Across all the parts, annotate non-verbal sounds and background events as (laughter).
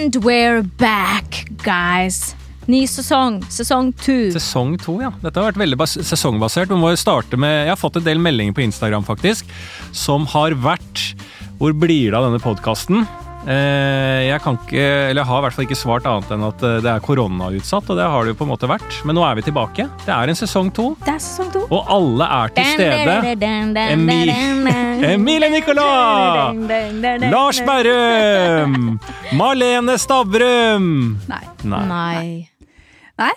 And we're back, guys. Ny sesong. Sesong to. Sesong to, ja. Dette har vært veldig bas sesongbasert. Vi må starte med Jeg har fått en del meldinger på Instagram, faktisk, som har vært Hvor blir det av denne podkasten? Eh, jeg kan ikke, eller jeg har i hvert fall ikke svart annet enn at eh, det er koronautsatt, og det har det jo på en måte vært. Men nå er vi tilbake. Det er en sesong to, Det er sesong to. og alle er til stede. Emi- Emilie Nicolas! Lars Berrum! Marlene Stavrum! Nei. Nei. Nei. Nei.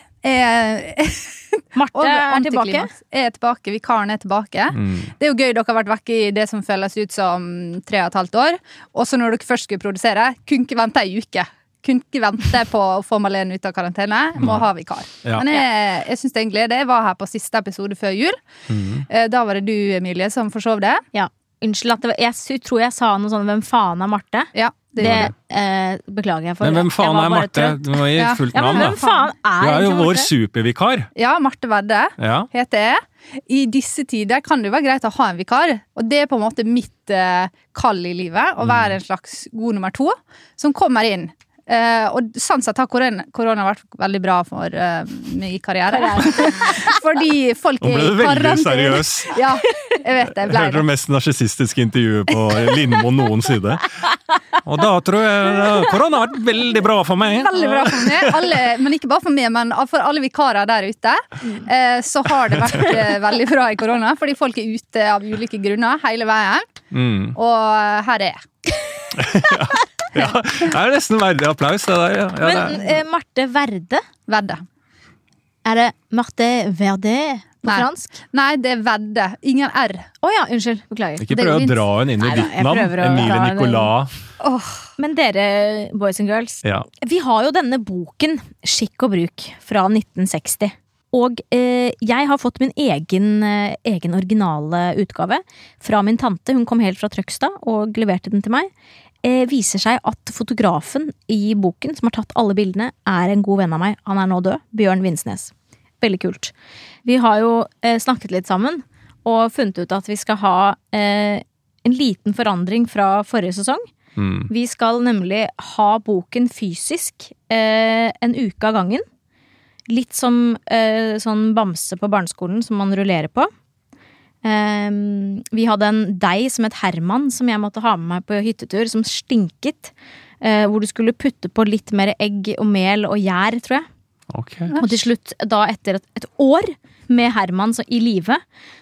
(laughs) Marte og er tilbake. er tilbake. Vikaren er tilbake. Mm. Det er jo gøy dere har vært vekke i det som føles ut som tre og et halvt år. Og så når dere først skulle produsere, kunne ikke vente ei uke. Kunne ikke vente på å få Malene ut av karantene. Må ha vikar. Ja. Men jeg, jeg synes egentlig det. Jeg var her på siste episode før jul. Mm. Eh, Da var det du, Emilie, som forsov det. Ja. Unnskyld at det var, jeg tror jeg sa noe sånn 'Hvem faen er Marte?' Ja, det, Det eh, beklager jeg for. Men hvem faen er Marte? Du må gi fullt navn, da. faen er Du er jo vår supervikar. Ja, Marte Vedde Ja. heter jeg. I disse tider kan det jo være greit å ha en vikar, og det er på en måte mitt eh, kall i livet. Å være en slags god nummer to som kommer inn. Eh, og sånn sett har korona, korona vært veldig bra for uh, i karriere. (laughs) Fordi folk i Nå er ble du veldig seriøs. (laughs) Ja, jeg vet det. Jeg hørte det mest narsissistiske intervjuet på Lindmo noensinne. Og da tror jeg eh, korona har vært veldig bra for meg. Veldig bra for meg, alle, men ikke bare for meg, men for alle vikarer der ute. Uh, så har det vært eh, veldig bra i korona, fordi folk er ute av ulike grunner hele veien. Mm. Og eh, her er jeg. (laughs) Ja, (laughs) det er nesten verdig applaus, det der. Ja, ja, det Men er. eh, Marte Verde? Vedde. Er det Marte Verde på Nei. fransk? Nei, det er vedde. Ingen R. Å ja, unnskyld. Beklager. Ikke det prøv å dra henne inn i Neida, ditt jeg navn. prøver å Emilie Nicolas. Men dere, boys and girls. Ja. Vi har jo denne boken, Skikk og bruk, fra 1960. Og eh, jeg har fått min egen, eh, egen originale utgave fra min tante. Hun kom helt fra Trøgstad og leverte den til meg. Eh, viser seg at fotografen i boken, som har tatt alle bildene, er en god venn av meg. Han er nå død. Bjørn Vinsnes. Veldig kult. Vi har jo eh, snakket litt sammen og funnet ut at vi skal ha eh, en liten forandring fra forrige sesong. Mm. Vi skal nemlig ha boken fysisk eh, en uke av gangen. Litt som eh, sånn bamse på barneskolen som man rullerer på. Ehm, vi hadde en deig som het Herman, som jeg måtte ha med meg på hyttetur, som stinket. Uh, hvor du skulle putte på litt mer egg og mel og gjær, tror jeg. Okay. Og til slutt, da etter et, et år med Herman så, i live,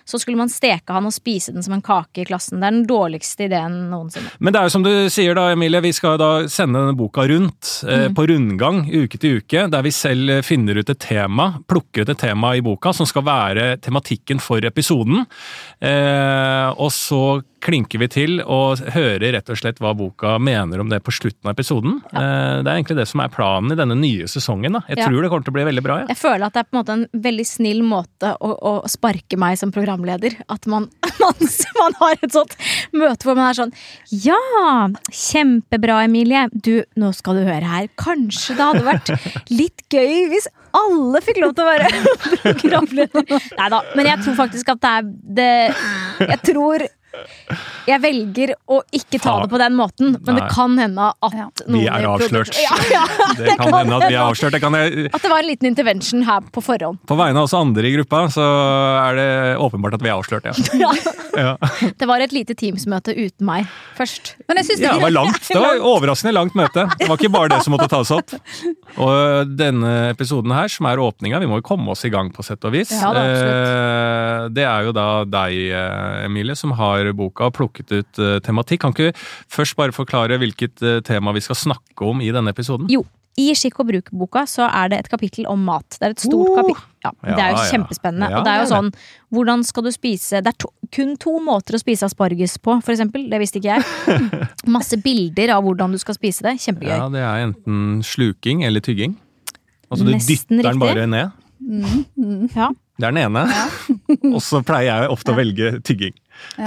så skulle man steke han og spise den som en kake i klassen. Det er den dårligste ideen noensinne. Men det er jo som du sier da, Emilie, vi skal da sende denne boka rundt eh, Mm. på rundgang uke til uke, der vi selv eh, finner ut et tema, plukker ut et tema i boka som skal være tematikken for episoden. Eh, og så klinker vi til og hører rett og slett hva boka mener om det på slutten av episoden. Ja. det er egentlig det som er planen i denne nye sesongen. Da. Jeg Ja. tror det kommer til å bli veldig bra. Ja. Jeg føler at det er på en måte en veldig snill måte å, å sparke meg som programleder. At man, (laughs) man, man har et sånt møte hvor man er sånn Ja, kjempebra, Emilie. Du, nå skal du høre her. Kanskje det hadde vært litt gøy hvis alle fikk lov til å være (laughs) programleder. Nei da, men jeg tror faktisk at det er det Jeg tror jeg velger å ikke ta det på den måten, men det kan hende at Ja. noen Vi er avslørt. Ja, ja, (laughs) Det kan hende at vi er avslørt. Det kan jeg, At det var en liten intervention her på forhånd. på vegne av oss andre i gruppa, så er det åpenbart at vi er avslørt, ja. (laughs) ja. Det var et lite Teams-møte uten meg først. Men jeg synes Ja, det (laughs) det var langt. Det var overraskende langt møte. Det var ikke bare det som måtte tas opp. Og denne episoden her, som er åpninga, vi må jo komme oss i gang på sett og vis. Eh, det er jo da deg, eh, Emilie, som har boka og plukket ut eh, tematikk. Kan ikke du først bare forklare hvilket eh, tema vi skal snakke om i denne episoden? Jo, i Skikk og bruk-boka så er det et kapittel om mat. Det er et stort uh, kapittel. Ja, det er jo kjempespennende. Ja, og det er jo sånn Hvordan skal du spise Det er to, kun to måter å spise asparges på, for eksempel. Det visste ikke jeg. (laughs) Masse bilder av hvordan du skal spise det. Kjempegøy. Ja, det er enten sluking eller tygging. Altså du Nesten dytter den bare ned. Ja. Det er den ene. (laughs) Og så pleier jeg ofte å velge tygging.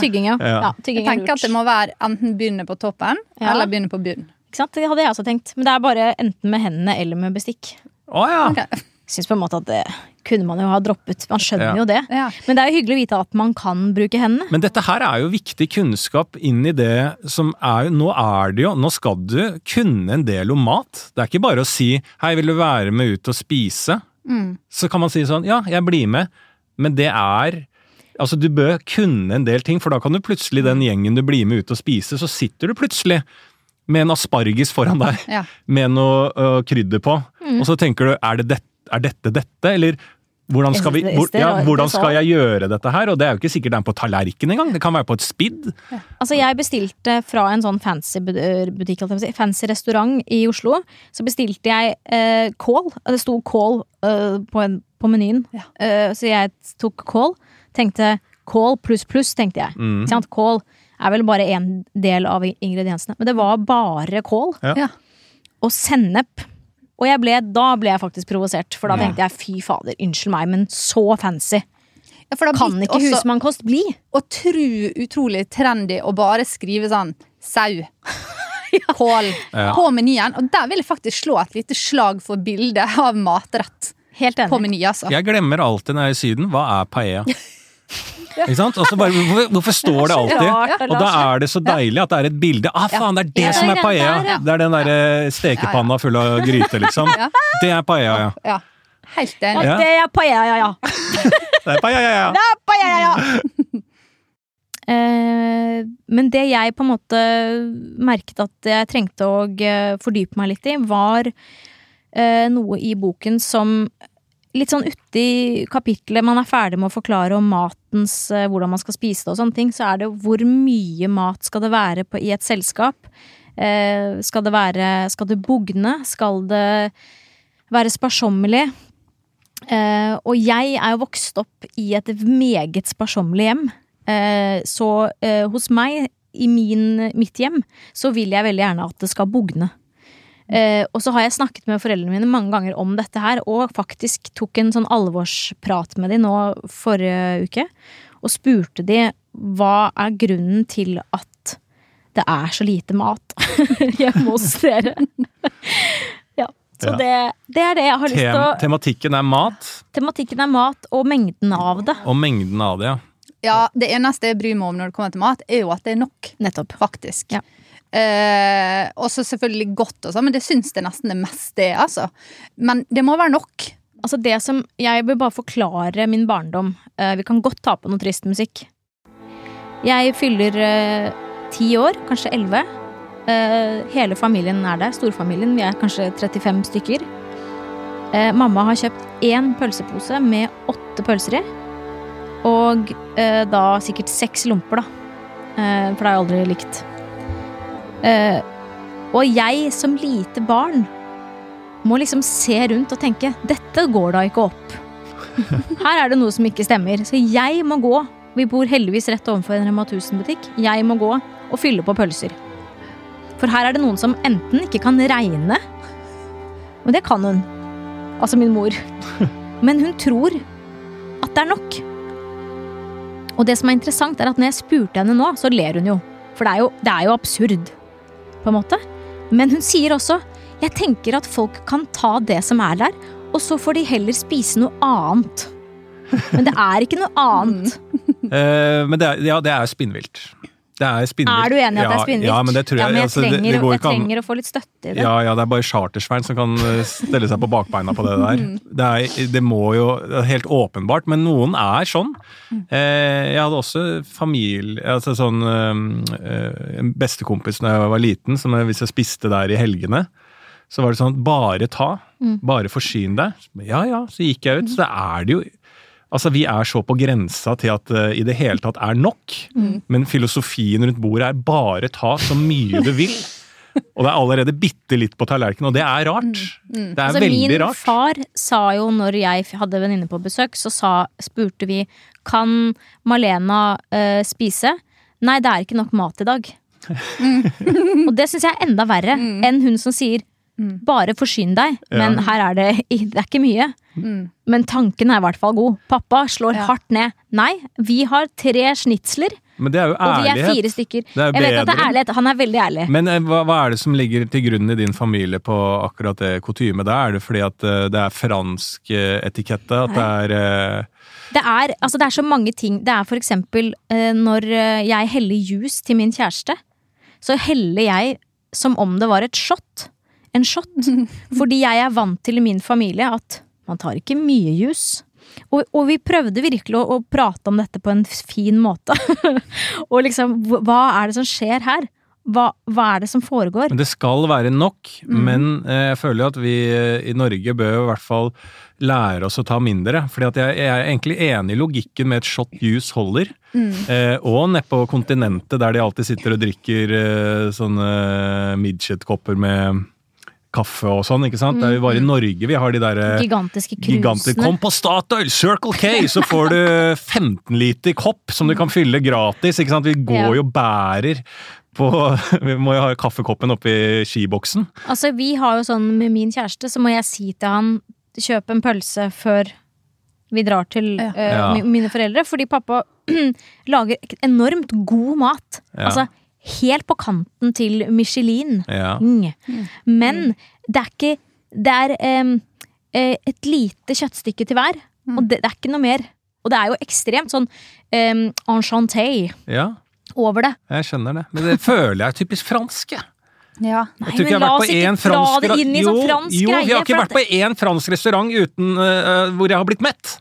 Tygging, ja. Ja. ja tygging jeg tenker at det må være enten begynne på toppen, Ja. eller begynne på bunnen. Ikke sant? Det hadde jeg også tenkt. Men det er bare enten med hendene eller med bestikk. Å ja! Okay. syns på en måte at det kunne man jo ha droppet. Man skjønner Ja. jo det. Ja. Men det er jo hyggelig å vite at man kan bruke hendene. Men dette her er jo viktig kunnskap inn i det som er Nå er det jo Nå skal du kunne en del om mat. Det er ikke bare å si 'hei, vil du være med ut og spise'? Mm. Så kan man si sånn 'ja, jeg blir med', men det er Altså, du bør kunne en del ting, for da kan du plutselig, den gjengen du blir med ut og spise, så sitter du plutselig med en asparges foran deg, Ja. med noe uh, krydder på, Mm. og så tenker du 'er, det det, er dette dette', eller hvordan skal, vi, Jeg hvor, ja, hvordan skal jeg gjøre dette her? Og det er jo ikke sikkert det er på tallerken engang, det kan være på et spidd. Altså Jeg bestilte fra en sånn fancy butikk, fancy restaurant i Oslo. Så bestilte jeg eh, kål. Det sto kål eh, på, en- på menyen. Ja. Eh, så jeg tok kål. Tenkte kål pluss pluss, tenkte jeg. Mm. Sant? Kål er vel bare en del av ingrediensene. Men det var bare kål. Ja. Ja. Og sennep. Og jeg ble, da ble jeg faktisk provosert, for da tenkte jeg fy fader, unnskyld meg, men så fancy Ja, kan ikke også husmannkost bli. utru, utrolig trendy å bare skrive sånn sau. (laughs) Kål Ja. på menyen. Og der vil jeg faktisk slå et lite slag for bildet av matrett Helt på enig. meny, altså. Jeg glemmer alltid når jeg er i Syden, hva er paella? (laughs) Ikke sant? Og så bare, hvorfor, hvorfor står det alltid? Og da er det så deilig at det er et bilde. Ah, faen, det er det som er paella! der. Det er den derre stekepanna full av gryte, liksom. Det er paella, ja. Ja. Helt enig. (laughs) Det er paella, ja, ja. Det er paella, ja, ja. Det er paella, ja. Eh, men det jeg på en måte merket at jeg trengte å eh, fordype meg litt i, var eh, noe i boken som Litt sånn uti kapitlet man er ferdig med å forklare om matens eh, Hvordan man skal spise det og sånne ting, så er det hvor mye mat skal det være på, i et selskap? Eh, skal det være Skal det bugne? Skal det være sparsommelig? Eh, og jeg er jo vokst opp i et meget sparsommelig hjem. Eh, så eh, hos meg, i min, mitt hjem, så vil jeg veldig gjerne at det skal bugne. Eh, og så har jeg snakket med foreldrene mine mange ganger om dette her, og faktisk tok en sånn alvorsprat med de nå forrige uke. Og spurte de hva er grunnen til at det er så lite mat (laughs) hjemme hos dere. (laughs) ja. Så Ja. Det, det er det jeg har lyst til å tematikken er mat, Tematikken er mat og mengden av det. og mengden av det, ja. Ja, Det eneste jeg bryr meg om når det kommer til mat, er jo at det er nok. Nettopp. Faktisk. Ja. Eh, også selvfølgelig godt, og sånn, men det syns jeg nesten det meste er. altså. Men det må være nok. Altså det som, Jeg vil bare forklare min barndom. Eh, vi kan godt ta på noe trist musikk. Jeg fyller eh, ti år, kanskje elleve. Eh, hele familien er der. Storfamilien. Vi er kanskje 35 stykker. Eh, mamma har kjøpt én pølsepose med åtte pølser i. Og eh, da sikkert seks lomper, da. Eh, for det har jeg aldri likt. Eh, og jeg som lite barn må liksom se rundt og tenke dette går da ikke opp. (laughs) Her er det noe som ikke stemmer. Så jeg må gå. Vi bor heldigvis rett overfor en Rema 1000-butikk. Jeg må gå og fylle på pølser. For her er det noen som enten ikke kan regne, og det kan hun. Altså min mor. (laughs) Men hun tror at det er nok. Og det som er interessant, er at når jeg spurte henne nå, så ler hun jo. For det er jo, det er jo absurd, på en måte. Men hun sier også jeg tenker at folk kan ta det som er der, og så får de heller spise noe annet. Men det er ikke noe annet. uh, (laughs) men det er, ja, det er spinnvilt. Det er spinnvilt. Er du enig i at det er spinnvilt? Ja, men det tror jeg. Ja, men jeg altså, det- trenger, det, går jeg an- trenger å få litt støtte i det. Ja, ja, det er bare chartersvein som kan eh, stelle seg på bakbeina på det der. Det, er, det må jo det er Helt åpenbart, men noen er sånn. Eh, jeg hadde også familie altså sånn eh, En bestekompis da jeg var liten, som hvis jeg spiste der i helgene, så var det sånn Bare ta. Bare forsyn deg. Ja ja, så gikk jeg ut. Så er det jo Altså, Vi er så på grensa til at det i det hele tatt er nok. Men filosofien rundt bordet er bare ta så mye du vil. Og det er allerede bitte litt på tallerkenen, og det er rart. Det er Altså, veldig min rart. far sa jo når jeg hadde venninne på besøk, så sa, spurte vi kan Malena uh, spise. Nei, det er ikke nok mat i dag. (laughs) Og det syns jeg er enda verre enn hun som sier bare forsyn deg, men her er det, det er ikke mye. Men tanken er i hvert fall god. Pappa slår Ja. hardt ned. Nei, vi har tre snitsler Men det er jo Og vi er fire stykker. Er Jeg vet at det er ærlighet. Han er veldig ærlig. Men eh, hva, hva er det som ligger til grunn i din familie på akkurat det kutymet? Er det fordi at eh, det er fransk eh, etikette? At det er Det er, altså det er så mange ting. Det er for eksempel når jeg heller juice til min kjæreste, så heller jeg som om det var et shot. En shot. (laughs) Fordi jeg er vant til i min familie at man tar ikke mye juice. Og, og vi prøvde virkelig å, å prate om dette på en fin måte. (laughs) og liksom, hva- er det som skjer her? Hva, hva er det som foregår? Men det skal være nok. Mm. Men eh, jeg føler at vi eh, i Norge bør i hvert fall lære oss å ta mindre. Fordi at jeg, jeg er egentlig enig i logikken med et shot juice holder. Mm. Eh, og nede på kontinentet der de alltid sitter og drikker eh, sånne midget-kopper med kaffe og sånn. ikke sant? Det er jo bare i Norge vi har de derre Gigantiske Giganter. krusene. Kom på Statoil, Circle K, så får du (laughs) 15 liter kopp som du kan fylle gratis. ikke sant? Vi går Ja. jo og bærer på (laughs) Vi må jo ha kaffekoppen oppi skiboksen. Altså, vi har jo sånn med min kjæreste, så må jeg si til han kjøp en pølse før vi drar til Ja. uh, Ja. mine foreldre, fordi pappa (clears throat) lager enormt god mat. Ja. Altså helt på kanten til Michelin. Ja. Mm. Men det er ikke Det er eh, et lite kjøttstykke til hver, og det, det er ikke noe mer. Og det er jo ekstremt sånn um, enchanté ja, over det. jeg skjønner det. Men det føler jeg er typisk fransk. jeg. Ja. Nei, Jeg tror ikke jeg har vært på én fransk sånn fransk jo, greie. vi har ikke vært på én fransk restaurant uten uh, hvor jeg har blitt mett.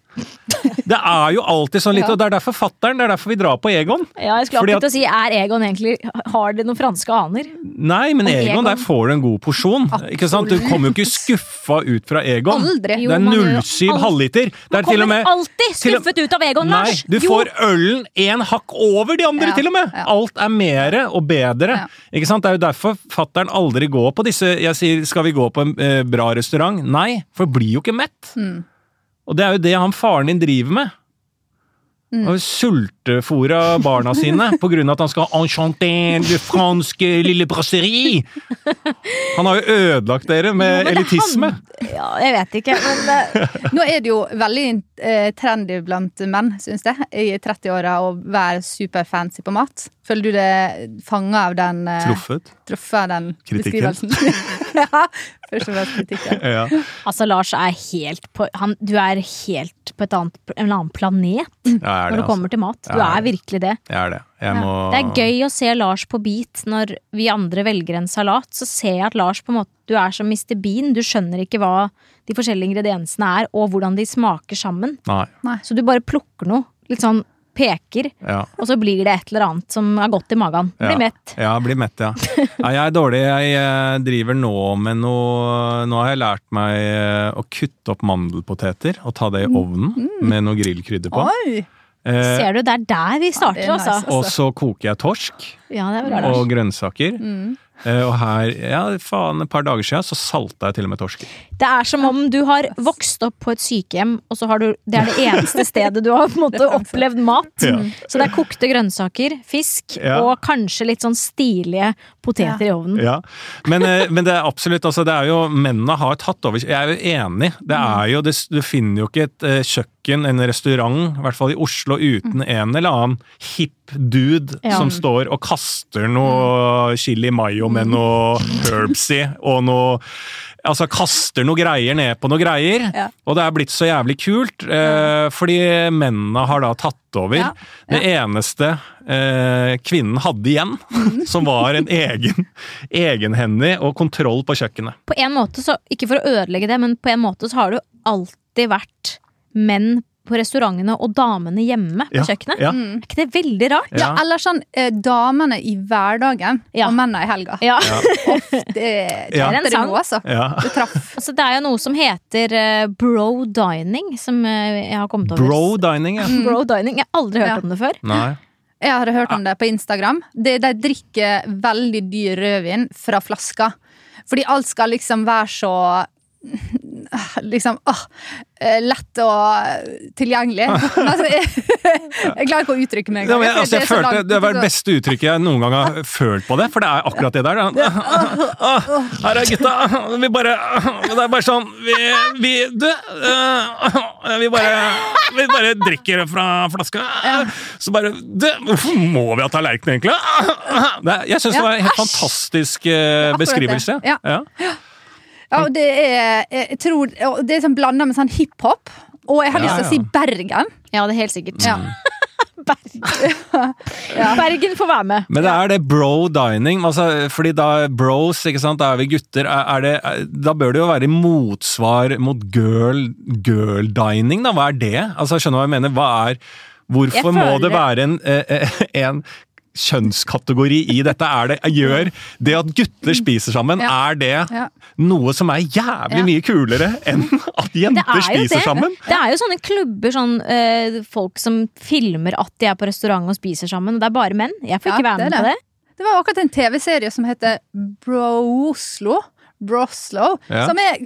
Det er jo alltid sånn litt, og det er derfor fatteren, det er derfor vi drar på Egon. Ja, jeg skulle akkurat at, å si, er Egon egentlig Har det noen franske aner? Nei, men Egon, Egon. der får du en god porsjon. Ikke sant? Du kommer jo ikke skuffa ut fra Egon. Aldri. Jo, det er 07 halvliter. Det Man er til og kommer med alltid skuffet ut av Egon, Nei, du Jo. får ølen en hakk over de andre, Ja, til og med! ja. Alt er mere og bedre. Ja. Ikke sant? Det er jo derfor fattern aldri går på disse Jeg sier, skal vi gå på en eh, bra restaurant? Nei, for blir jo ikke mett. Mm. Og det er jo det han faren din driver med. Mm. Og Sultefòra barna sine av at han skal ha enchanté le franske lille brasserie! Han har jo ødelagt dere med Men elitisme. Han, Ja, jeg vet ikke, men eh, Nå er det jo veldig trendy blant menn, syns jeg, i 30-åra å være superfancy på mat. Føler du det fanga av den eh, Truffet. Truffet av den Kritikken. beskrivelsen? (laughs) (laughs) ja, først og fremst kritikken. Ja. altså, Lars er helt på han, Du er helt på et annet, en annen planet ja, er når det, det kommer altså. til mat. Du er, er virkelig det. Jeg er det. Jeg må Det er gøy å se Lars på beat når vi andre velger en salat. Så ser jeg at Lars på en måte Du er som Mr. Bean. Du skjønner ikke hva de forskjellige ingrediensene er, og hvordan de smaker sammen. Nei. Så du bare plukker noe. Litt sånn peker, Ja. og så blir det et eller annet som er godt i magen. Blir Ja. mett. Ja, blir mett, ja. Nei, jeg er dårlig. Jeg eh, driver nå med noe Nå har jeg lært meg eh, å kutte opp mandelpoteter og ta det i ovnen med noe grillkrydder på. Oi! Eh, Ser du, det er der vi starter, er nice, altså. og så koker jeg torsk Ja, det bra, og grønnsaker. Mm. Eh, og her, ja, faen, et par dager siden så salta jeg til og med torsken. Det er som om du har vokst opp på et sykehjem, og så har du Det er det eneste stedet du har på en måte (laughs) opplevd mat. Ja. Så det er kokte grønnsaker, fisk Ja. og kanskje litt sånn stilige poteter i ovnen. Ja, men, eh, men det er absolutt altså det er jo, Mennene har tatt over. Jeg er jo enig. Det Mm. er jo, det, Du finner jo ikke et eh, kjøkken, en restaurant, i hvert fall i Oslo, uten en eller annen hip dude Ja. som står og kaster noe chili mayo med noe herbs i, og noe Altså kaster noe greier ned på noe greier. Ja. Og det er blitt så jævlig kult, eh, fordi mennene har da tatt over. Ja, Det eneste eh, kvinnen hadde igjen, (laughs) som var en egen egenhendig og kontroll på kjøkkenet. På en måte, så, ikke for å ødelegge det, men på en måte så har det jo alltid vært menn på restaurantene og damene hjemme på Ja, kjøkkenet. ja. Mm. Er ikke det veldig rart? Ja, Ja. eller sånn eh, damene i hverdagen Ja. og mennene i helga. Ja. (laughs) Det, Ja. det, det, sang. Noe, altså. Ja. Det traff. (laughs) Altså, det er jo noe som heter eh, bro dining, som eh, jeg har kommet over. Bro dining, ja. (laughs) Bro dining. Jeg har aldri hørt Ja. om det før. Nei. Jeg hadde hørt om det på Instagram. De, de drikker veldig dyr rødvin fra flaska. Fordi alt skal liksom være så (laughs) liksom åh, eh, lett og tilgjengelig. (laughs) (laughs) Altså, jeg, jeg klarer ikke å uttrykke meg jeg, altså, jeg Det har vært følte, langt- det var det beste uttrykket jeg noen gang har følt på det, for det er akkurat det der. Er, ah, her er gutta, vi bare Det er bare sånn Vi, vi Du, eh, vi bare Vi bare drikker fra flaska. Så bare Du, hvorfor må vi ha tallerken, egentlig? Jeg syns det var en helt fantastisk eh, beskrivelse. Ja. Ja. Ja, og det er jeg tror, det er sånn blanda med sånn hiphop. Og jeg har Ja, lyst til å si Bergen. Ja, det er helt sikkert. Ja. (laughs) Bergen. Bergen får være med. Men det er det bro dining, altså, fordi da bros, ikke sant, da er vi gutter, er, det, da bør det jo være motsvar mot girl, girl dining, da, hva er det? Altså, skjønner du hva jeg mener? Hva er, hvorfor føler... må det være en, eh, en kjønnskategori i dette? Er det, gjør det at gutter spiser sammen, Ja. er det Ja. Noe som er jævlig Ja. mye kulere enn at jenter er spiser det. sammen? Det er jo sånne klubber, sånn øh, folk som filmer at de er på restaurant og spiser sammen. Og det er bare menn. Jeg får Ja, ikke være det med på det. Det var akkurat en TV-serie som heter Broslo. Broslo. Ja. Som er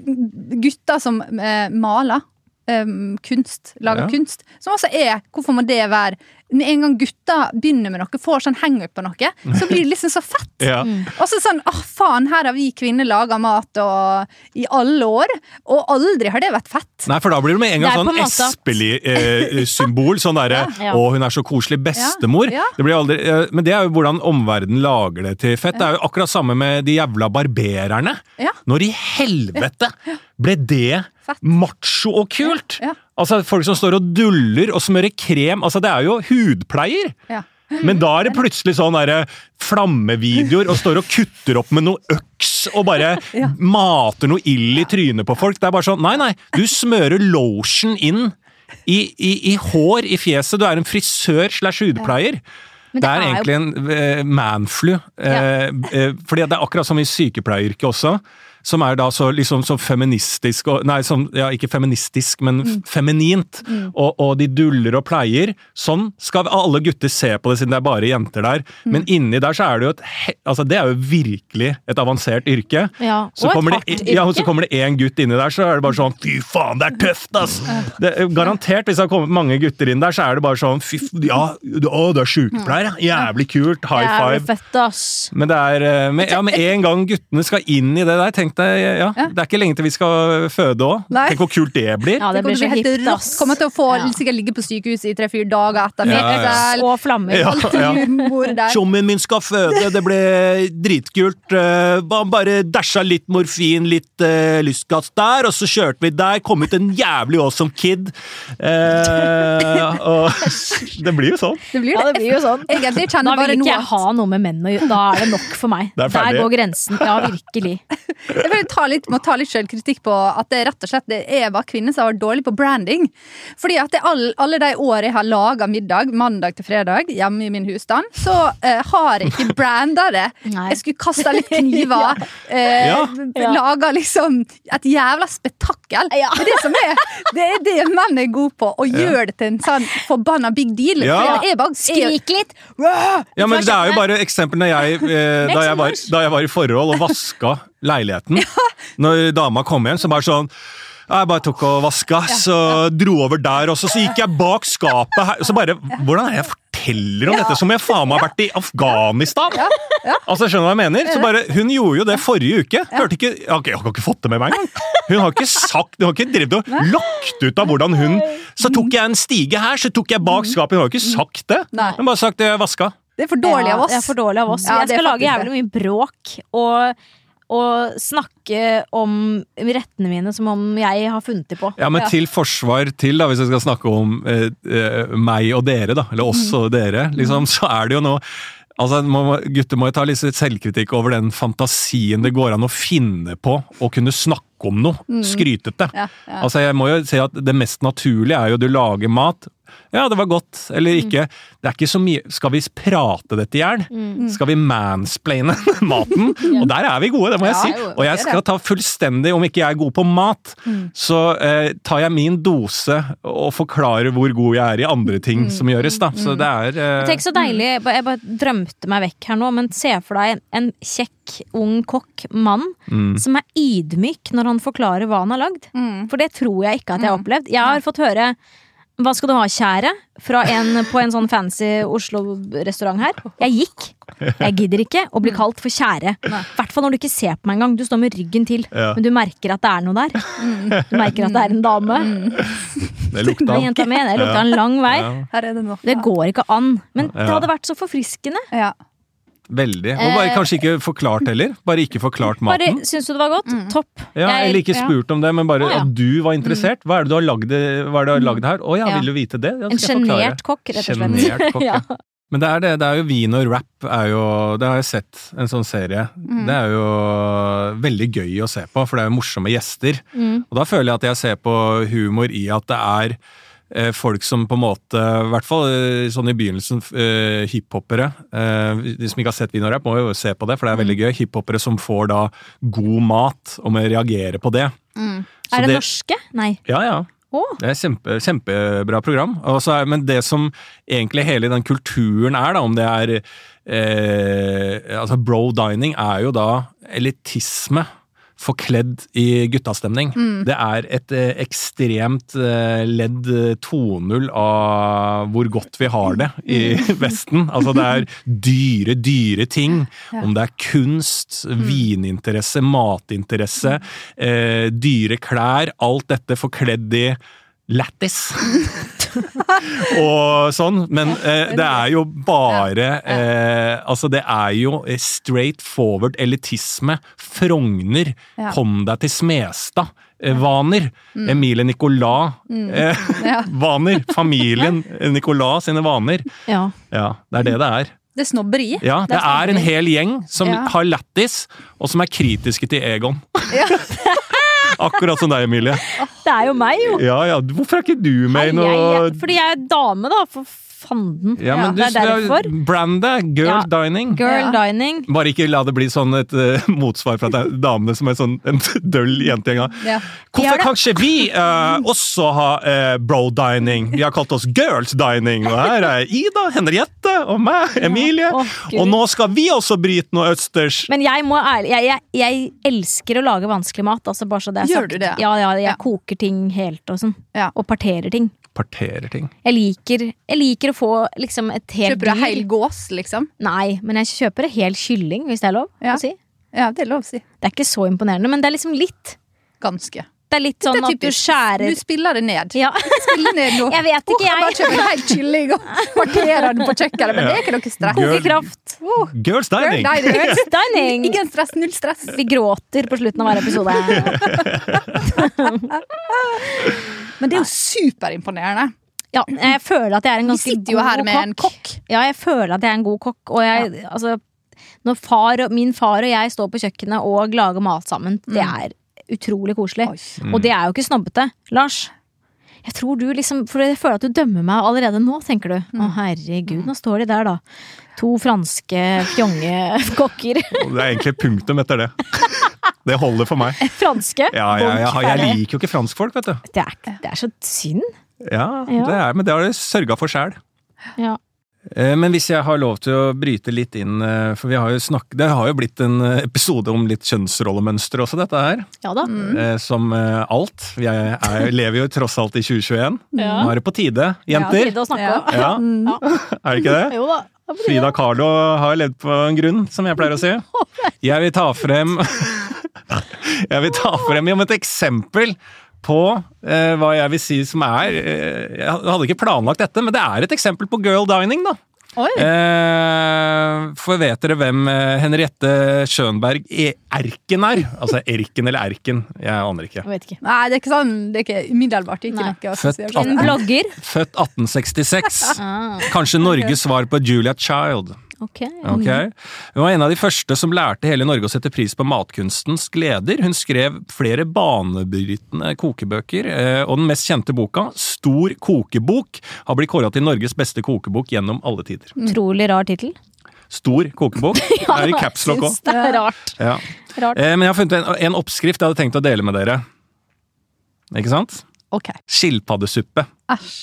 gutter som øh, maler. em, kunst. Lager Ja. kunst. Som også er Hvorfor må det være Med en gang gutta begynner med noe, får sånn hang-up på noe, så blir det liksom så fett. (laughs) Ja. Og så sånn, åh faen, her har vi kvinner laga mat og, i alle år, og aldri har det vært fett. Nei, for da blir det med en gang sånn Espelid-symbol. sånn derre (laughs) Ja. 'Å, hun er så koselig bestemor'. Ja. Det blir aldri, eh, men det er jo hvordan omverdenen lager det til fett. Det er jo akkurat samme med de jævla barbererne. Ja. Når i helvete ble det Fett. macho og kult? Ja. Altså Folk som står og duller og smører krem. altså Det er jo hudpleier. Ja. Men da er det plutselig sånn derre flammevideoer og står og kutter opp med noe øks og bare (laughs) Ja. mater noe ild i trynet på folk. Det er bare sånn Nei, nei, du smører lotion inn i, i, i hår i fjeset. Du er en frisør slash hudpleier. Men Det er er egentlig en uh, manflu. Uh, ja. uh, fordi det er akkurat som i sykepleieryrket også. Som er da så, liksom, så feministisk og, Nei, som, ja, ikke feministisk, men Mm. feminint. feminint. Og, og de duller og pleier. Sånn skal alle gutter se på det, siden det er bare jenter der. Mm. Men inni der så er det jo et Altså, det er jo virkelig et avansert yrke. Ja, Så og et kommer, hardt det, ja, og så kommer det én gutt inni der, så er det bare sånn Fy faen, det er tøft, ass! Det, er garantert, hvis det har kommet mange gutter inn der, så er det bare sånn Fy faen, ja, å, du er sykepleier, ja. Jævlig kult. High Jævlig five. fett, ass. Men det er eh, med, ja, med en gang guttene skal inn i det der, tenk deg ja, Det er ikke lenge til vi skal føde òg. Tenk hvor kult det blir. Ja, det kommer blir så helt hipt, ass. Kommer til å få Ja. sikkert ligge på sykehuset i tre-fire dager etter Ja, ja. fødsel. Og flammer. Ja, ja. Der. Tjommien min skal føde, det ble dritkult. Eh, bare dæsja litt morfin, litt uh, lystgass der, og så kjørte vi der. Kom ut en jævlig awesome kid. Uh, og (laughs) det blir jo sånn. Det blir Ja, det. det blir jo sånn. Egentlig Da kjenner jeg vil ikke jeg ha noe med menn å gjøre. Da er det nok for meg. Det er. Der går grensen. Ja, virkelig. (laughs) Jeg vil ta litt, må ta litt selvkritikk på at det rett og slett det er bare kvinner som har vært dårlig på branding. Fordi at det all, alle de årene jeg har laga middag mandag til fredag hjemme i min husstand, så uh, har jeg ikke branda det. Nei. Jeg skulle kasta litt kniver. (laughs) ja. Uh, Ja. Laga liksom et jævla spetakkel. Ja. Det er det som er Det er det menn er gode på. Å gjøre det til en sånn forbanna big deal. Ja. Det er bare, Skrik litt! Ja, men det er jo bare eksemplene jeg, eh, da, jeg var, da jeg var i forhold og vaska leiligheten. Når dama kom hjem, så bare sånn jeg bare tok og vaska, så dro over der også. Så gikk jeg bak skapet her. Så bare Hvordan er jeg forteller om dette som jeg faen meg har vært i Afghanistan? Altså, Skjønner du hva jeg mener? Så bare, Hun gjorde jo det forrige uke. Hørte ikke, ikke, jeg har ikke fått det med meg engang. Hun har ikke sagt, hun har ikke drevet og lagt ut av hvordan hun Så tok jeg en stige her, så tok jeg bak skapet. Hun har jo ikke sagt det. Hun bare sagt jeg vaska. det er for dårlig av oss. Ja, det er for dårlig av oss. Ja, jeg skal lage jævlig mye bråk og, og snakke om rettene mine som om jeg har funnet det på. Ja, men til forsvar til, da, hvis jeg skal snakke om eh, eh, meg og dere, da, eller oss og dere, liksom, så er det jo noe Altså, må, Gutter må jo ta litt selvkritikk over den fantasien det går an å finne på å kunne snakke om noe skrytete. Ja, ja. Altså, jeg må jo si at Det mest naturlige er jo du lager mat. Ja, det var godt, eller ikke. Det er ikke så mye Skal vi prate dette i hjel? Skal vi mansplaine (laughs) maten? (laughs) Og der er vi gode, det må jeg Ja, si. jo, Og jeg skal ta fullstendig, om ikke jeg er god på mat, så eh, tar jeg min dose og forklarer hvor god jeg er i andre ting som gjøres, da. Så det er eh, Tenk så deilig, jeg bare- jeg bare drømte meg vekk her nå, men se for deg en, en kjekk, ung kokk mann mm. som er ydmyk når når han forklarer hva han har lagd. Mm. For det tror jeg ikke at jeg har opplevd. Jeg har fått høre hva skal du ha, kjære? Fra en på en sånn fancy Oslo-restaurant her. Jeg gikk. Jeg gidder ikke å bli kalt for kjære. I hvert fall når du ikke ser på meg engang. Du står med ryggen til, Ja. men du merker at det er noe der. Du merker at det er en dame. (laughs) Det lukta mi, det lukta en lang vei. Ja, Her er det går ikke an. Men det hadde vært så forfriskende. Veldig. Og bare, kanskje ikke forklart heller. Bare ikke forklart maten. Bare. Syns du det var godt? Topp. Ja, eller ikke ja. spurt om det, men bare at du var interessert. Hva er det du har lagd, hva er det du har lagd her? Å ja, Ja. vil du vite det? Ja, En sjenert kokk, rett og slett. Kokk, (laughs) ja. Men det er det. Det er jo vin og rap er jo Det har jeg sett, en sånn serie. Det er jo veldig gøy å se på, for det er jo morsomme gjester. Mm. Og da føler jeg at jeg ser på humor i at det er eh, folk som på en måte, i hvert fall eh, sånn i begynnelsen, uh, hiphopere uh, De som ikke har sett vin og må jo se på det, for det er veldig gøy. Hiphopere som får da god mat, og må reagere på det. Mm. Er det, norske? Nei. Ja, ja. Oh. Det er kjempe, kjempebra program. Og er, men det som egentlig hele den kulturen er, da, om det er eh, altså Bro dining er jo da elitisme forkledd i guttastemning. Det er et eh, ekstremt ledd ledd 2.0 av hvor godt vi har det i (laughs) Vesten. Altså det er dyre, dyre ting. Om det er kunst, vininteresse, matinteresse, eh, dyre klær. Alt dette forkledd i lættis. (laughs) og sånn, men eh, det er jo bare eh, Altså, det er jo straight forward elitisme. Frogner. Ja. Kom deg til Smestad. Vaner. Vaner. Emilie Nicolas. Eh, Ja. (laughs) vaner. Familien (laughs) Nicolas sine vaner. ja. Ja, det er det det er. Det er snobberi. Ja, det er en hel gjeng som Ja. har lættis, og som er kritiske til Egon. Akkurat som deg, Emilie. Det er jo meg, jo. Ja, ja, Hvorfor er ikke du med i noe fordi jeg er dame, da, for fanden. Ja, men ja, det er derfor. Brandet, girl Ja. dining. Girl Ja. dining. Bare ikke la det bli sånn et uh, motsvar fra damene som er sånn en (laughs) døll jentegjeng. Ja. Hvorfor kan ikke vi uh, også ha uh, bro dining? Vi har kalt oss girls dining, og her er Ida, Henriette og meg, Emilie. Gud. og nå skal vi også bryte noe østers. Men jeg må ærlig jeg, jeg, jeg elsker å lage vanskelig mat. Altså bare så det er Gjør du det? Ja, ja, jeg Ja. koker ting helt og sånn. Ja. Og parterer ting. Parterer ting. Jeg liker, jeg liker å få liksom et helt Kjøper du en hel gås, liksom? Nei, men jeg kjøper en hel kylling, hvis det er lov Ja. å si. Ja, det er lov å si. Det er ikke så imponerende, men det er liksom litt. Ganske. Det er litt sånn det er at du skjærer Du spiller det ned. Ja, Spiller ned nå. (laughs) jeg vet ikke, oh, jeg. Bare kjøper helt hel kylling og parterer den på kjøkkenet, men det er ikke noe stress. Girl- Kokekraft. Oh, Girls dining! Girl det Dining. ingen stress, null stress. Vi gråter på slutten av hver episode. (laughs) Men det er jo superimponerende. Ja, jeg føler at jeg er en Vi ganske sitter jo her med en kokk. Ja, jeg føler at jeg er en god kokk. Og jeg, altså, når far, min far og jeg står på kjøkkenet og lager mat sammen, det er utrolig koselig. Mm. Og det er jo ikke snobbete. Lars, jeg tror du liksom For jeg føler at du dømmer meg allerede nå, tenker du. Å herregud, nå står de der, da. To franske fjongekokker. (laughs) kokker. Det er egentlig punktum etter det. Det holder for meg. franske? Ja, ja, ja, jeg liker jo ikke franskfolk, vet du. Det er, det er så synd. Ja, Ja. Det er, Men det har de sørga for sjæl. Ja. Eh, Men hvis jeg har lov til å bryte litt inn, eh, for vi har jo snakk, det har jo blitt en eh, episode om litt kjønnsrollemønster også, dette her. ja da. Mm. Som alt. Vi er, er, lever jo tross alt i 2021. Ja. Nå er det på tide, Ja, jenter. å snakke Ja. om. Ja, er det ikke det? Jo da. tide. Frida Carlo har levd på en grunn, som jeg pleier å si. Jeg vil ta frem (laughs) Jeg vil ta frem om et eksempel på eh, hva jeg vil si som er eh, Jeg hadde ikke planlagt dette, men det er et eksempel på girl dining, da. Oi. Eh, for vet dere hvem eh, Henriette Schönberg E- Erken er? Altså Erken eller Erken, jeg aner ikke. Jeg vet ikke. Nei, det er ikke sånn. Det er ikke umiddelbart ikke noe Født assosiasjon. En blogger. Født 1866. (laughs) Ah, Kanskje Norges (laughs) svar på Julia Child. Ok. Ok. Hun var en av de første som lærte hele Norge å sette pris på matkunstens gleder. Hun skrev flere banebrytende kokebøker, eh, og den mest kjente boka, Stor kokebok, har blitt kåra til Norges beste kokebok gjennom alle tider. Utrolig rar tittel. Stor kokebok. (laughs) Det er i capslock òg. Rart. Ja. rart. Eh, Men jeg har funnet en, en oppskrift jeg hadde tenkt å dele med dere. Ikke sant? Ok. Skilpaddesuppe. Æsj.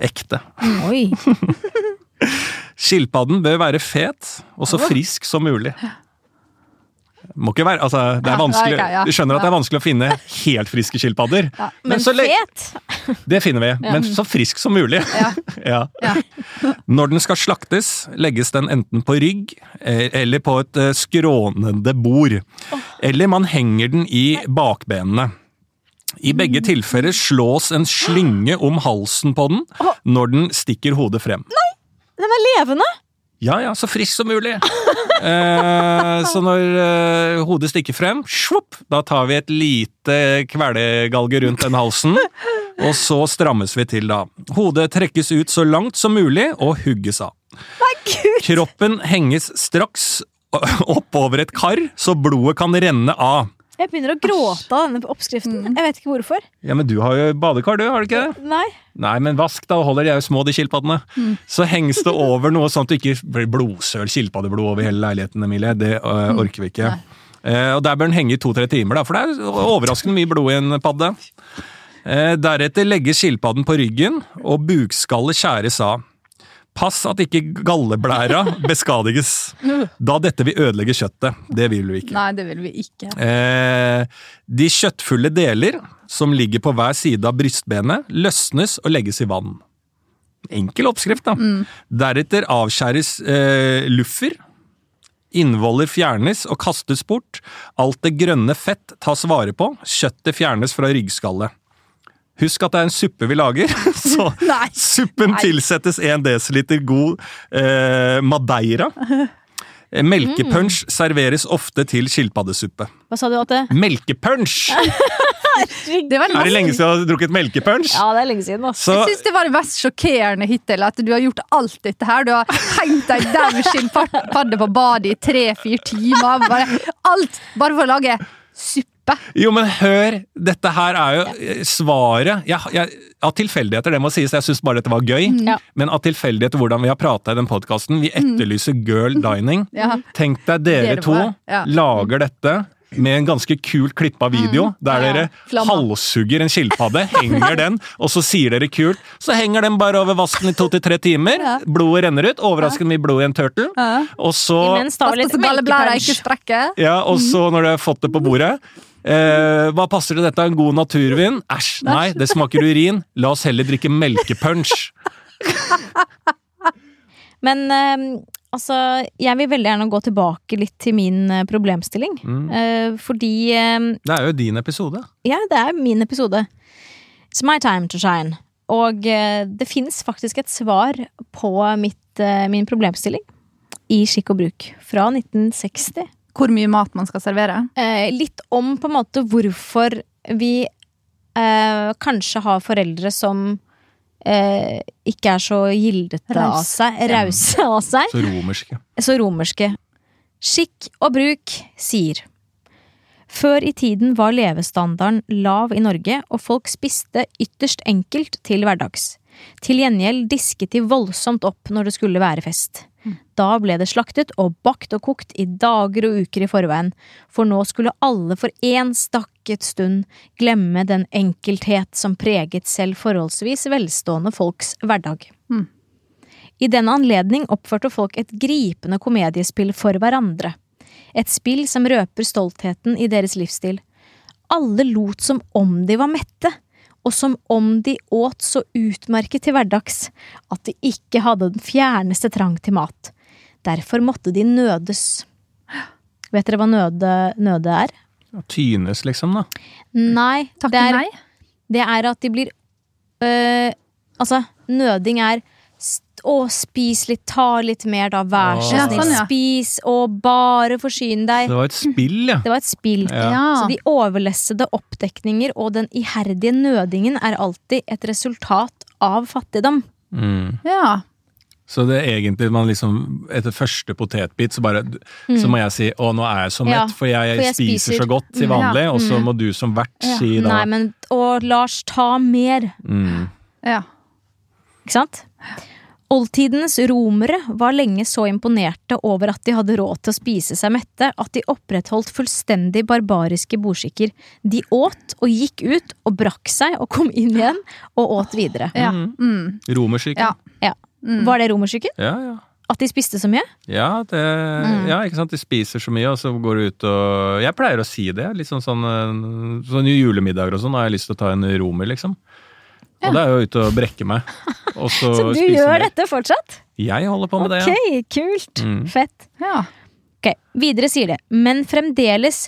Ekte. Oi. (laughs) Skilpadden bør være fet og så frisk som mulig. Må ikke være, altså, det er vanskelig. Du skjønner at det er vanskelig å finne helt friske skilpadder. Men så fet! Det finner vi, (laughs) men så frisk som mulig. Ja. (laughs) Ja. Ja. Når den skal slaktes, legges den enten på rygg eh, eller på et eh, skrånende bord. Eller man henger den i bakbenene. I begge tilfeller slås en slynge om halsen på den når den stikker hodet frem. Den er levende! Ja ja, så frisk som mulig. (laughs) Eh, så når eh, hodet stikker frem, svopp, da tar vi et lite kvelegalge rundt den halsen. Og så strammes vi til, da. Hodet trekkes ut så langt som mulig og hugges av. Kroppen henges straks opp over et kar, så blodet kan renne av. Jeg begynner å gråte av denne oppskriften. Mm. Jeg vet ikke hvorfor. Ja, men du har jo badekar, du, har du ikke det? Nei. Nei, men vask da, holder de er jo små, de skilpaddene. Så henges det (laughs) over noe sånn at du ikke blir blodsøl, skilpaddeblod over hele leiligheten, Emilie. Det øh, orker vi ikke. Uh, og der bør den henge i to-tre timer, da, for det er overraskende mye blod i en padde. Eh, deretter legges skilpadden på ryggen, og bukskallet skjæres av. Pass at ikke galleblæra (laughs) beskadiges, da dette vil ødelegge kjøttet. Det vil vi ikke. Nei, det vil vi ikke. Eh, de kjøttfulle deler, som ligger på hver side av brystbenet, løsnes og legges i vann. Enkel oppskrift, da. Deretter avskjæres eh, luffer. Innvoller fjernes og kastes bort. Alt det grønne fett tas vare på. Kjøttet fjernes fra ryggskallet. Husk at det er en suppe vi lager, (laughs) så (laughs) Nei. suppen Nei. tilsettes 1 dl god eh, madeira. Melkepunch mm. serveres ofte til skilpaddesuppe. Hva sa du at det Melkepunch! (laughs) Det var Er det lenge siden du har drukket melkepunch? Ja, det er lenge siden, Også. Så Jeg syns det var det mest sjokkerende hittil. At du har gjort alt dette her. Du har hengt deg dau skilpadde på badet i tre-fire timer. Bare, alt bare for å lage suppe. Jo, men hør! Dette her er jo eh, svaret jeg, jeg, Av tilfeldigheter, det må sies, jeg syns bare dette var gøy. Ja. Men av tilfeldigheter hvordan vi har prata i den podkasten. Vi etterlyser girl dining. Ja. Tenk deg dere Dere to ja. lager dette. Med en ganske kult klippa video, der Ja, dere flamma. halshugger en skilpadde, henger den, og så sier dere kult. Så henger den bare over vasken i to til tre timer. Ja. Blodet renner ut. Overraskende mye blod i en turtle. Ja. Og så Imens tar vi litt melkepunch. Ja, og så når du har fått det på bordet eh, Hva passer til dette? En god naturvin? Æsj, nei, det smaker urin. La oss heller drikke melkepunch. (laughs) Men eh, altså, jeg vil veldig gjerne gå tilbake litt til min eh, problemstilling. Mm. Eh, fordi eh, Det er jo din episode. Ja, det er min episode. It's my time to shine. Og eh, det fins faktisk et svar på mitt, min problemstilling i Skikk og bruk fra 1960. Hvor mye mat man skal servere. Eh, litt om på en måte hvorfor vi eh, kanskje har foreldre som eh, ikke er så gildete av seg, rause av seg Så romerske. så romerske. Skikk og bruk sier Før i tiden var levestandarden lav i Norge, og folk spiste ytterst enkelt til hverdags. Til gjengjeld disket de voldsomt opp når det skulle være fest. Da ble det slaktet og bakt og kokt i dager og uker i forveien, for nå skulle alle for én stakket stund glemme den enkelthet som preget selv forholdsvis velstående folks hverdag. I den anledning oppførte folk et gripende komediespill for hverandre. Et spill som røper stoltheten i deres livsstil. Alle lot som om de var mette, og som om de åt så utmerket til hverdags at de ikke hadde den fjerneste trang til mat. Derfor måtte de nødes. Vet dere hva nøde, nøde er? Tynes, liksom, da. Nei, Takk det er, nei. det er at de blir øh, Altså, nøding er st- å, spis litt, ta litt mer, da, vær så Ja, snill. sånn, ja. Spis, og bare forsyne deg. Det var et spill, ja. Det var et spill. Ja. Ja. Så de overlessede oppdekninger og den iherdige nødingen er alltid et resultat av fattigdom. Mm. ja. Så det er egentlig man liksom Etter første potetbit så bare Så må jeg si 'Å, nå er jeg så mett, Ja, for jeg, for jeg spiser, spiser. så godt til vanlig', ja. og så må du som vert si da Nei, men Og Lars, ta mer. mm. ja. Ikke sant? Oldtidens romere var lenge så imponerte over at de hadde råd til å spise seg mette, at de opprettholdt fullstendig barbariske bordskikker. De åt og gikk ut og brakk seg og kom inn igjen og åt videre. ja. Mm. Romersyken. Ja. Ja. Mm. Var det romerskikken? ja, ja. At de spiste så mye? Ja, det, ja, ikke sant. De spiser så mye, og så går du ut og Jeg pleier å si det. Litt sånn, sånn, eh, sånn julemiddager og sånn, har jeg lyst til å ta en romer, liksom. Og da er jo ute og brekke meg. Og så, (laughs) Så du gjør mer. dette fortsatt? Jeg holder på med det, ja. Ok, kult. Mm. Fett. Ja. Ok, Videre sier det, men fremdeles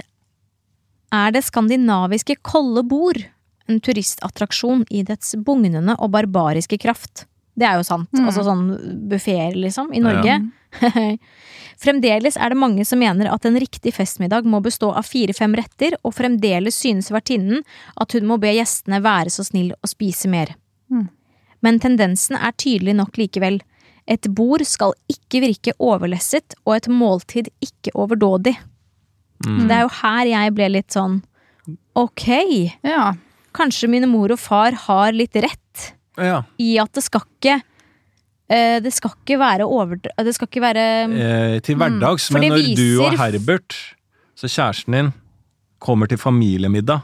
er det skandinaviske kolde bord en turistattraksjon i dets bugnende og barbariske kraft. Det er jo sant. Mm. Altså sånn buffeer, liksom, i Norge. (laughs) fremdeles er det mange som mener at en riktig festmiddag må bestå av fire-fem retter, og fremdeles synes vertinnen at hun må be gjestene være så snill å spise mer. Mm. Men tendensen er tydelig nok likevel. Et bord skal ikke virke overlesset, og et måltid ikke overdådig. Mm. Det er jo her jeg ble litt sånn Ok, ja. kanskje mine mor og far har litt rett ja. i at det skal ikke eh, Det skal ikke være overdra... Det skal ikke være Eh, til hverdags, mm, men når når du og Herbert, så kjæresten din, kommer til familiemiddag,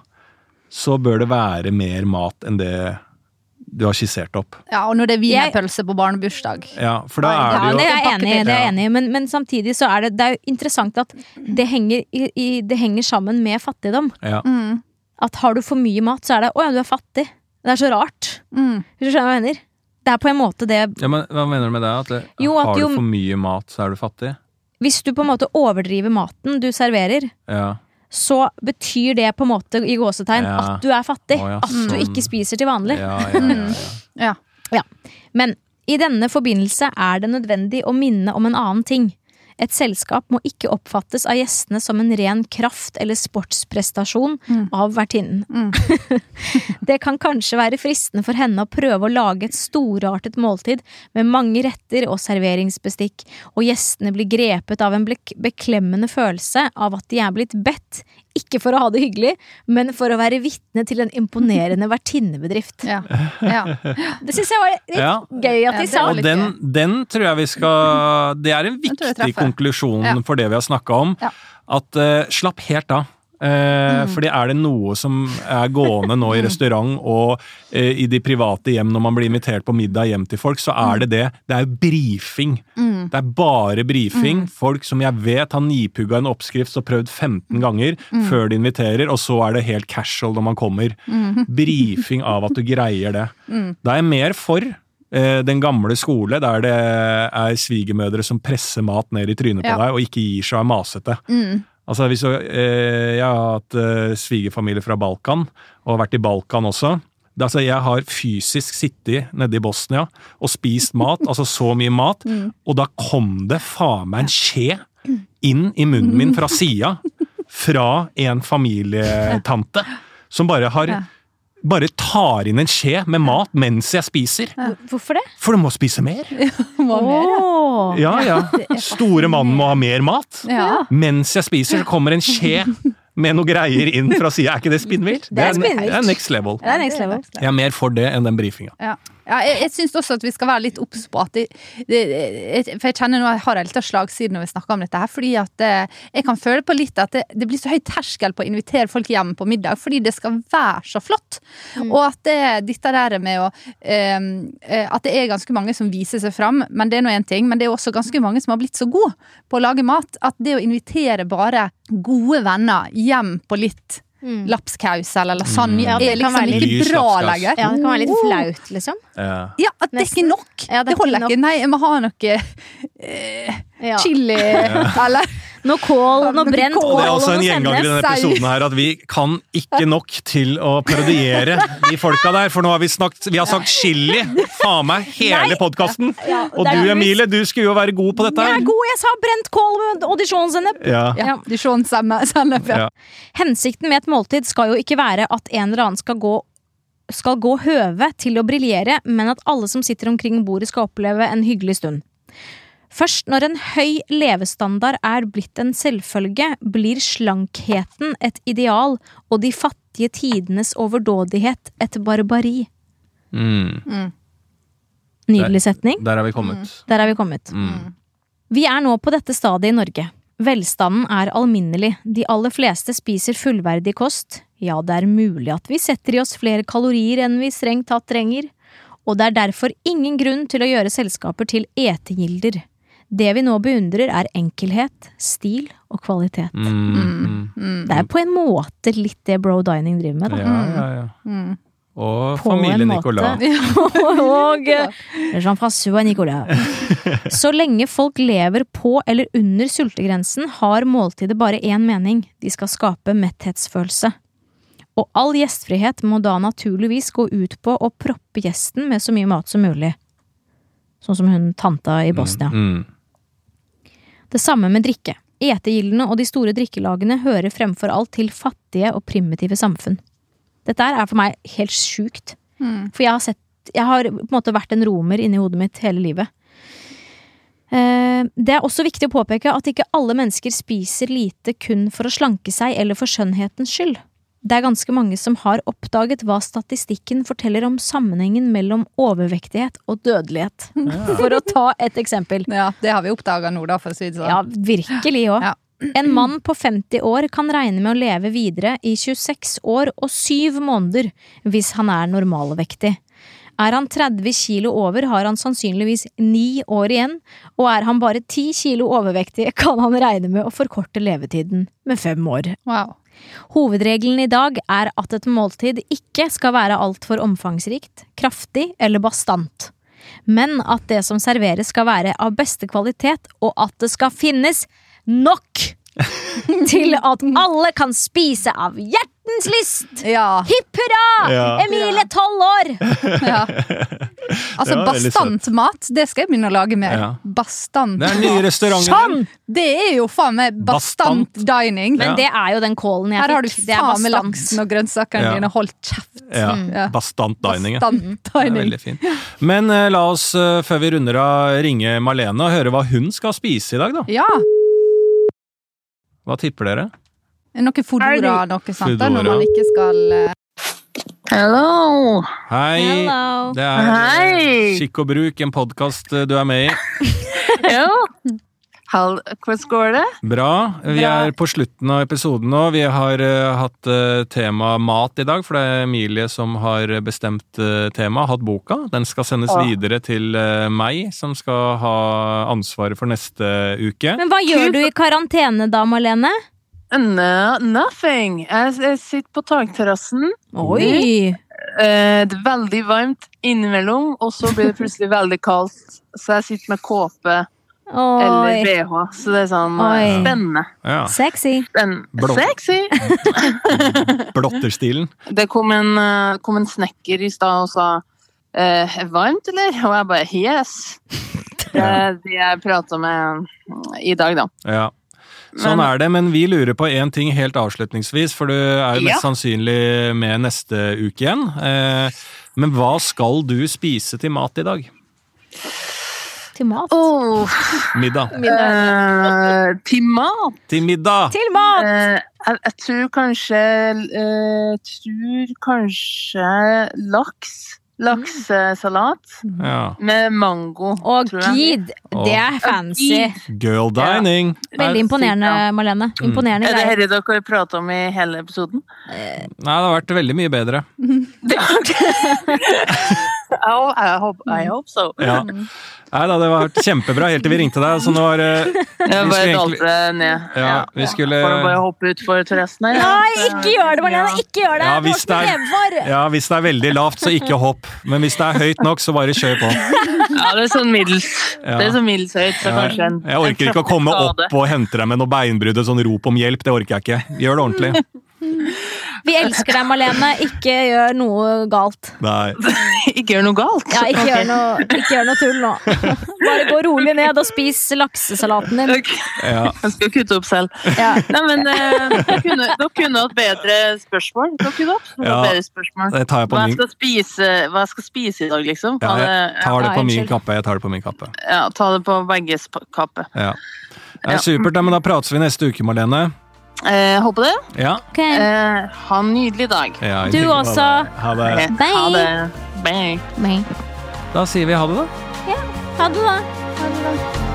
så bør det være mer mat enn det du har skissert opp. ja, og når det er wienerpølse på barnebursdag. Ja, for da er det jo det er enig det er jeg enig i. Men, men samtidig så er det, det er jo interessant at det henger, i, i, det henger sammen med fattigdom. ja. Mm. At har du for mye mat, så er det 'å ja, du er fattig'. Det er så rart. Mm. Hvis du skjønner hva jeg mener? Det er på en måte det ja, men Hva mener du med det? At det, Jo, at har jo- du for mye mat, så er du fattig? Hvis du på en måte overdriver maten du serverer, Ja. så betyr det på en måte i gåsetegn Ja. at du er fattig. Oh, ja, At du sånn. ikke spiser til vanlig. Ja, ja, ja, ja. Ja. Men i denne forbindelse er det nødvendig å minne om en annen ting. Et selskap må ikke oppfattes av gjestene som en ren kraft- eller sportsprestasjon Mm. av vertinnen. Mm. (laughs) Det kan kanskje være fristende for henne å prøve å lage et storartet måltid med mange retter og serveringsbestikk, og gjestene blir grepet av en beklemmende følelse av at de er blitt bedt, ikke for å ha det hyggelig, men for å være vitne til en imponerende (laughs) vertinnebedrift. Ja. ja. Det syns jeg var litt Ja. gøy at de sa. Og den, den tror jeg vi skal Det er en viktig konklusjon Ja. for det vi har snakka om. Ja. At uh, slapp helt av. Eh, Fordi er det noe som er gående nå i restaurant og eh, i de private hjem når man blir invitert på middag hjem til folk, så er det det. Det er brifing. Mm. Det er bare brifing. Folk som jeg vet har nipugga en oppskrift og prøvd 15 ganger før de inviterer, og så er det helt casual når man kommer. (laughs) Brifing av at du greier det. Da er jeg mer for eh, den gamle skole, der det er svigermødre som presser mat ned i trynet på deg og ikke gir seg og er masete. Mm. Altså, hvis eh, jeg har hatt eh, svigerfamilie fra Balkan, og vært i Balkan også. Altså, jeg har fysisk sittet nede i Bosnia og spist mat, altså så mye mat, og da kom det faen meg en skje inn i munnen min fra sida, fra en familietante, som bare har. Bare tar inn en skje med mat mens jeg spiser. Hvorfor det? For du må spise mer. (laughs) Hva mer, ja? Ja, ja. (laughs) Store mannen må ha mer mat. Ja. Mens jeg spiser, så kommer en skje med noe greier inn fra sida. Er ikke det spinnvilt? Det er spinnvilt. Det er next level. Det er next level. Jeg er mer for det enn den brifinga. Ja. Ja, jeg, jeg syns også at vi skal være litt obs på at jeg- For jeg kjenner nå jeg har en liten slagside når vi snakker om dette her, fordi at eh, jeg kan føle på litt at det, det blir så høy terskel på å invitere folk hjem på middag, fordi det skal være så flott. Og at det, dette der med å eh, eh, At det er ganske mange som viser seg fram, men det er nå én ting, men det er også ganske mange som har blitt så gode på å lage mat, at det å invitere bare gode venner hjem på litt Mm. lapskaus eller lasagne Ja, det er kan liksom litt- ikke bra lenger. Ja, det kan være litt flaut, liksom. Ja. Ja, at det er ikke nok. Ja, det det, er holder ikke Nok. Nei, jeg må ha noe eh, Ja. chili (laughs) eller Noe kål, noe brent kål. Og det er også en noe gjenganger i denne episoden her at vi kan ikke nok til å parodiere de folka der, for nå har vi snakket Vi har sagt chili faen meg hele podkasten! Og du Emilie, du skulle jo være god på dette Jeg er god, jeg sa brent kål med audisjonssennep. Ja. Ja, dijon-sennep. Ja. Ja. Hensikten med et måltid skal jo ikke være at en eller annen skal gå skal gå høve til å briljere, men at alle som sitter omkring bordet skal oppleve en hyggelig stund. Først når en høy levestandard er blitt en selvfølge, blir slankheten et ideal og de fattige tidenes overdådighet et barbari. Mm. Nydelig setning. Der har vi kommet. Der er vi kommet. Mm. Vi er nå på dette stadiet i Norge. Velstanden er alminnelig, de aller fleste spiser fullverdig kost, ja, det er mulig at vi setter i oss flere kalorier enn vi strengt tatt trenger, og det er derfor ingen grunn til å gjøre selskaper til etegilder. Det vi nå beundrer, er enkelhet, stil og kvalitet. Mm, mm. Det er på en måte litt det Bro Dining driver med, da. Ja, ja, ja. Mm. Og På en familie måte. Nicolas. (laughs) og eh, Jean-François Nicolas. (laughs) Så lenge folk lever på eller under sultegrensen, har måltidet bare én mening. De skal skape metthetsfølelse. Og all gjestfrihet må da naturligvis gå ut på å proppe gjesten med så mye mat som mulig. Sånn som hun tanta i Bosnia. Mm. Det samme med drikke. Etegildene og de store drikkelagene hører fremfor alt til fattige og primitive samfunn. Dette er for meg helt sjukt. Mm. For jeg har sett Jeg har på en måte vært en romer inni hodet mitt hele livet. Eh, Det er også viktig å påpeke at ikke alle mennesker spiser lite kun for å slanke seg eller for skjønnhetens skyld. Det er ganske mange som har oppdaget hva statistikken forteller om sammenhengen mellom overvektighet og dødelighet. For å ta et eksempel. Ja, det har vi oppdaga nå, da, for å si det sånn. Ja, virkelig òg. Ja. En mann på 50 år kan regne med å leve videre i 26 år og 7 måneder hvis han er normalvektig. Er han 30 kilo over, har han sannsynligvis 9 år igjen, og er han bare 10 kilo overvektig, kan han regne med å forkorte levetiden med 5 år. Wow. Hovedregelen i dag er at et måltid ikke skal være altfor omfangsrikt, kraftig eller bastant, men at det som serveres skal være av beste kvalitet, og at det skal finnes nok (laughs) til at alle kan spise av hjertens lyst! Ja. Hipp hurra! Ja. Emilie, tolv år! (laughs) ja. Altså, Det bastant mat, det skal jeg begynne å lage mer. Ja. Bastant Det er nye restauranten. Sånn! Det er jo faen meg bastant, Bastant. dining. Men det er jo den kålen jeg Her har du fikk. Det faen meg bastant. laksen og grønnsakene Ja. dine. Hold kjeft. Ja, Ja. Bastant dining. Bastant er dining. veldig fint. Men uh, la oss, uh, før vi runder av, ringe Malene og høre hva hun skal spise i dag, da. Ja. Hva tipper dere? Noe fodora, noe sånt, da, når man ikke skal eh, Hello! Hei! Hello. Det er eh, Hei. Skikk og bruk, en podkast du er med i. (laughs) Ja. Hvordan går det? Bra. Vi Bra. er på slutten av episoden nå. Vi har uh, hatt uh, tema mat i dag, for det er Emilie som har bestemt uh, tema, hatt boka. Den skal sendes Ja. videre til uh, meg, som skal ha ansvaret for neste uke. Men hva gjør du i karantene da, Malene? No, nothing. Jeg, jeg sitter på takterrassen. Oi! Eh, det er veldig varmt innimellom, og så blir det plutselig (laughs) veldig kaldt. Så jeg sitter med kåpe eller Oi. BH. Så det er sånn eh, Oi. spennende. Ja, Sexy. Spenn Blå. Sexy! (laughs) Blotterstilen. Det kom en, eh, kom en snekker i stad og sa eh, varmt, eller? Og jeg bare yes. (laughs) Det er de jeg prata med i dag, da. Ja. Sånn er det, men vi lurer på én ting helt avslutningsvis, for du er jo mest Ja. sannsynlig med neste uke igjen. Eh, men hva skal du spise til mat i dag? Til mat. Oh, Middag. (laughs) eh, til mat? Til middag! Til mat! Uh, jeg, jeg tror kanskje uh, Tror kanskje laks. Laksesalat Ja. med mango. Og gid, det er fancy. Girl dining. Veldig imponerende, Malene. Mm. Er det dette dere prater om i hele episoden? Nei, det har vært veldig mye bedre. (laughs) I, (laughs) I, hope, I hope so. Ja. Nei da, det var kjempebra helt til vi ringte deg. Så nå var det (laughs) Jeg bare dalte det ned. Ja, vi skulle- Får du bare hoppe utfor terrassen her? Nei, ikke gjør det, Marlene! Ikke gjør det! Ja, hvis det er- Ja, hvis det er veldig lavt, så ikke hopp. Men hvis det er høyt nok, så bare kjør på. Ja, det er sånn middels. Ja. Det er sånn middels høyt, så kanskje en Jeg orker ikke å komme opp og hente deg med noe beinbrudd og sånn rop om hjelp. Det orker jeg ikke. Gjør det ordentlig. (laughs) Vi elsker deg, Malene. Ikke gjør noe galt. Nei. (laughs) Ikke gjør noe galt. Ja, ikke, okay. gjør noe, ikke gjør noe tull nå. (laughs) Bare gå rolig ned og spis laksesalaten din. Okay. Ja. Jeg skal kutte opp selv. Ja. Nei, men uh, dere kunne, dere kunne hatt bedre spørsmål. Dere kunne hatt Ja, bedre spørsmål. Det tar jeg på Hva jeg skal spise, hva jeg skal spise i dag, liksom. ja, Jeg tar det på min kappe. Jeg tar det på min kappe. ja, ta det på begges kappe. Ja. Det er supert, men da prates vi neste uke, Marlene. Eh, håper det. Ja. Okay. Eh, ha en nydelig dag. ja Du også. Ha det. Ok, Bye. Ha det. Bye. Bye. Da sier vi ha det, da. Ha det, da. Ha det, da.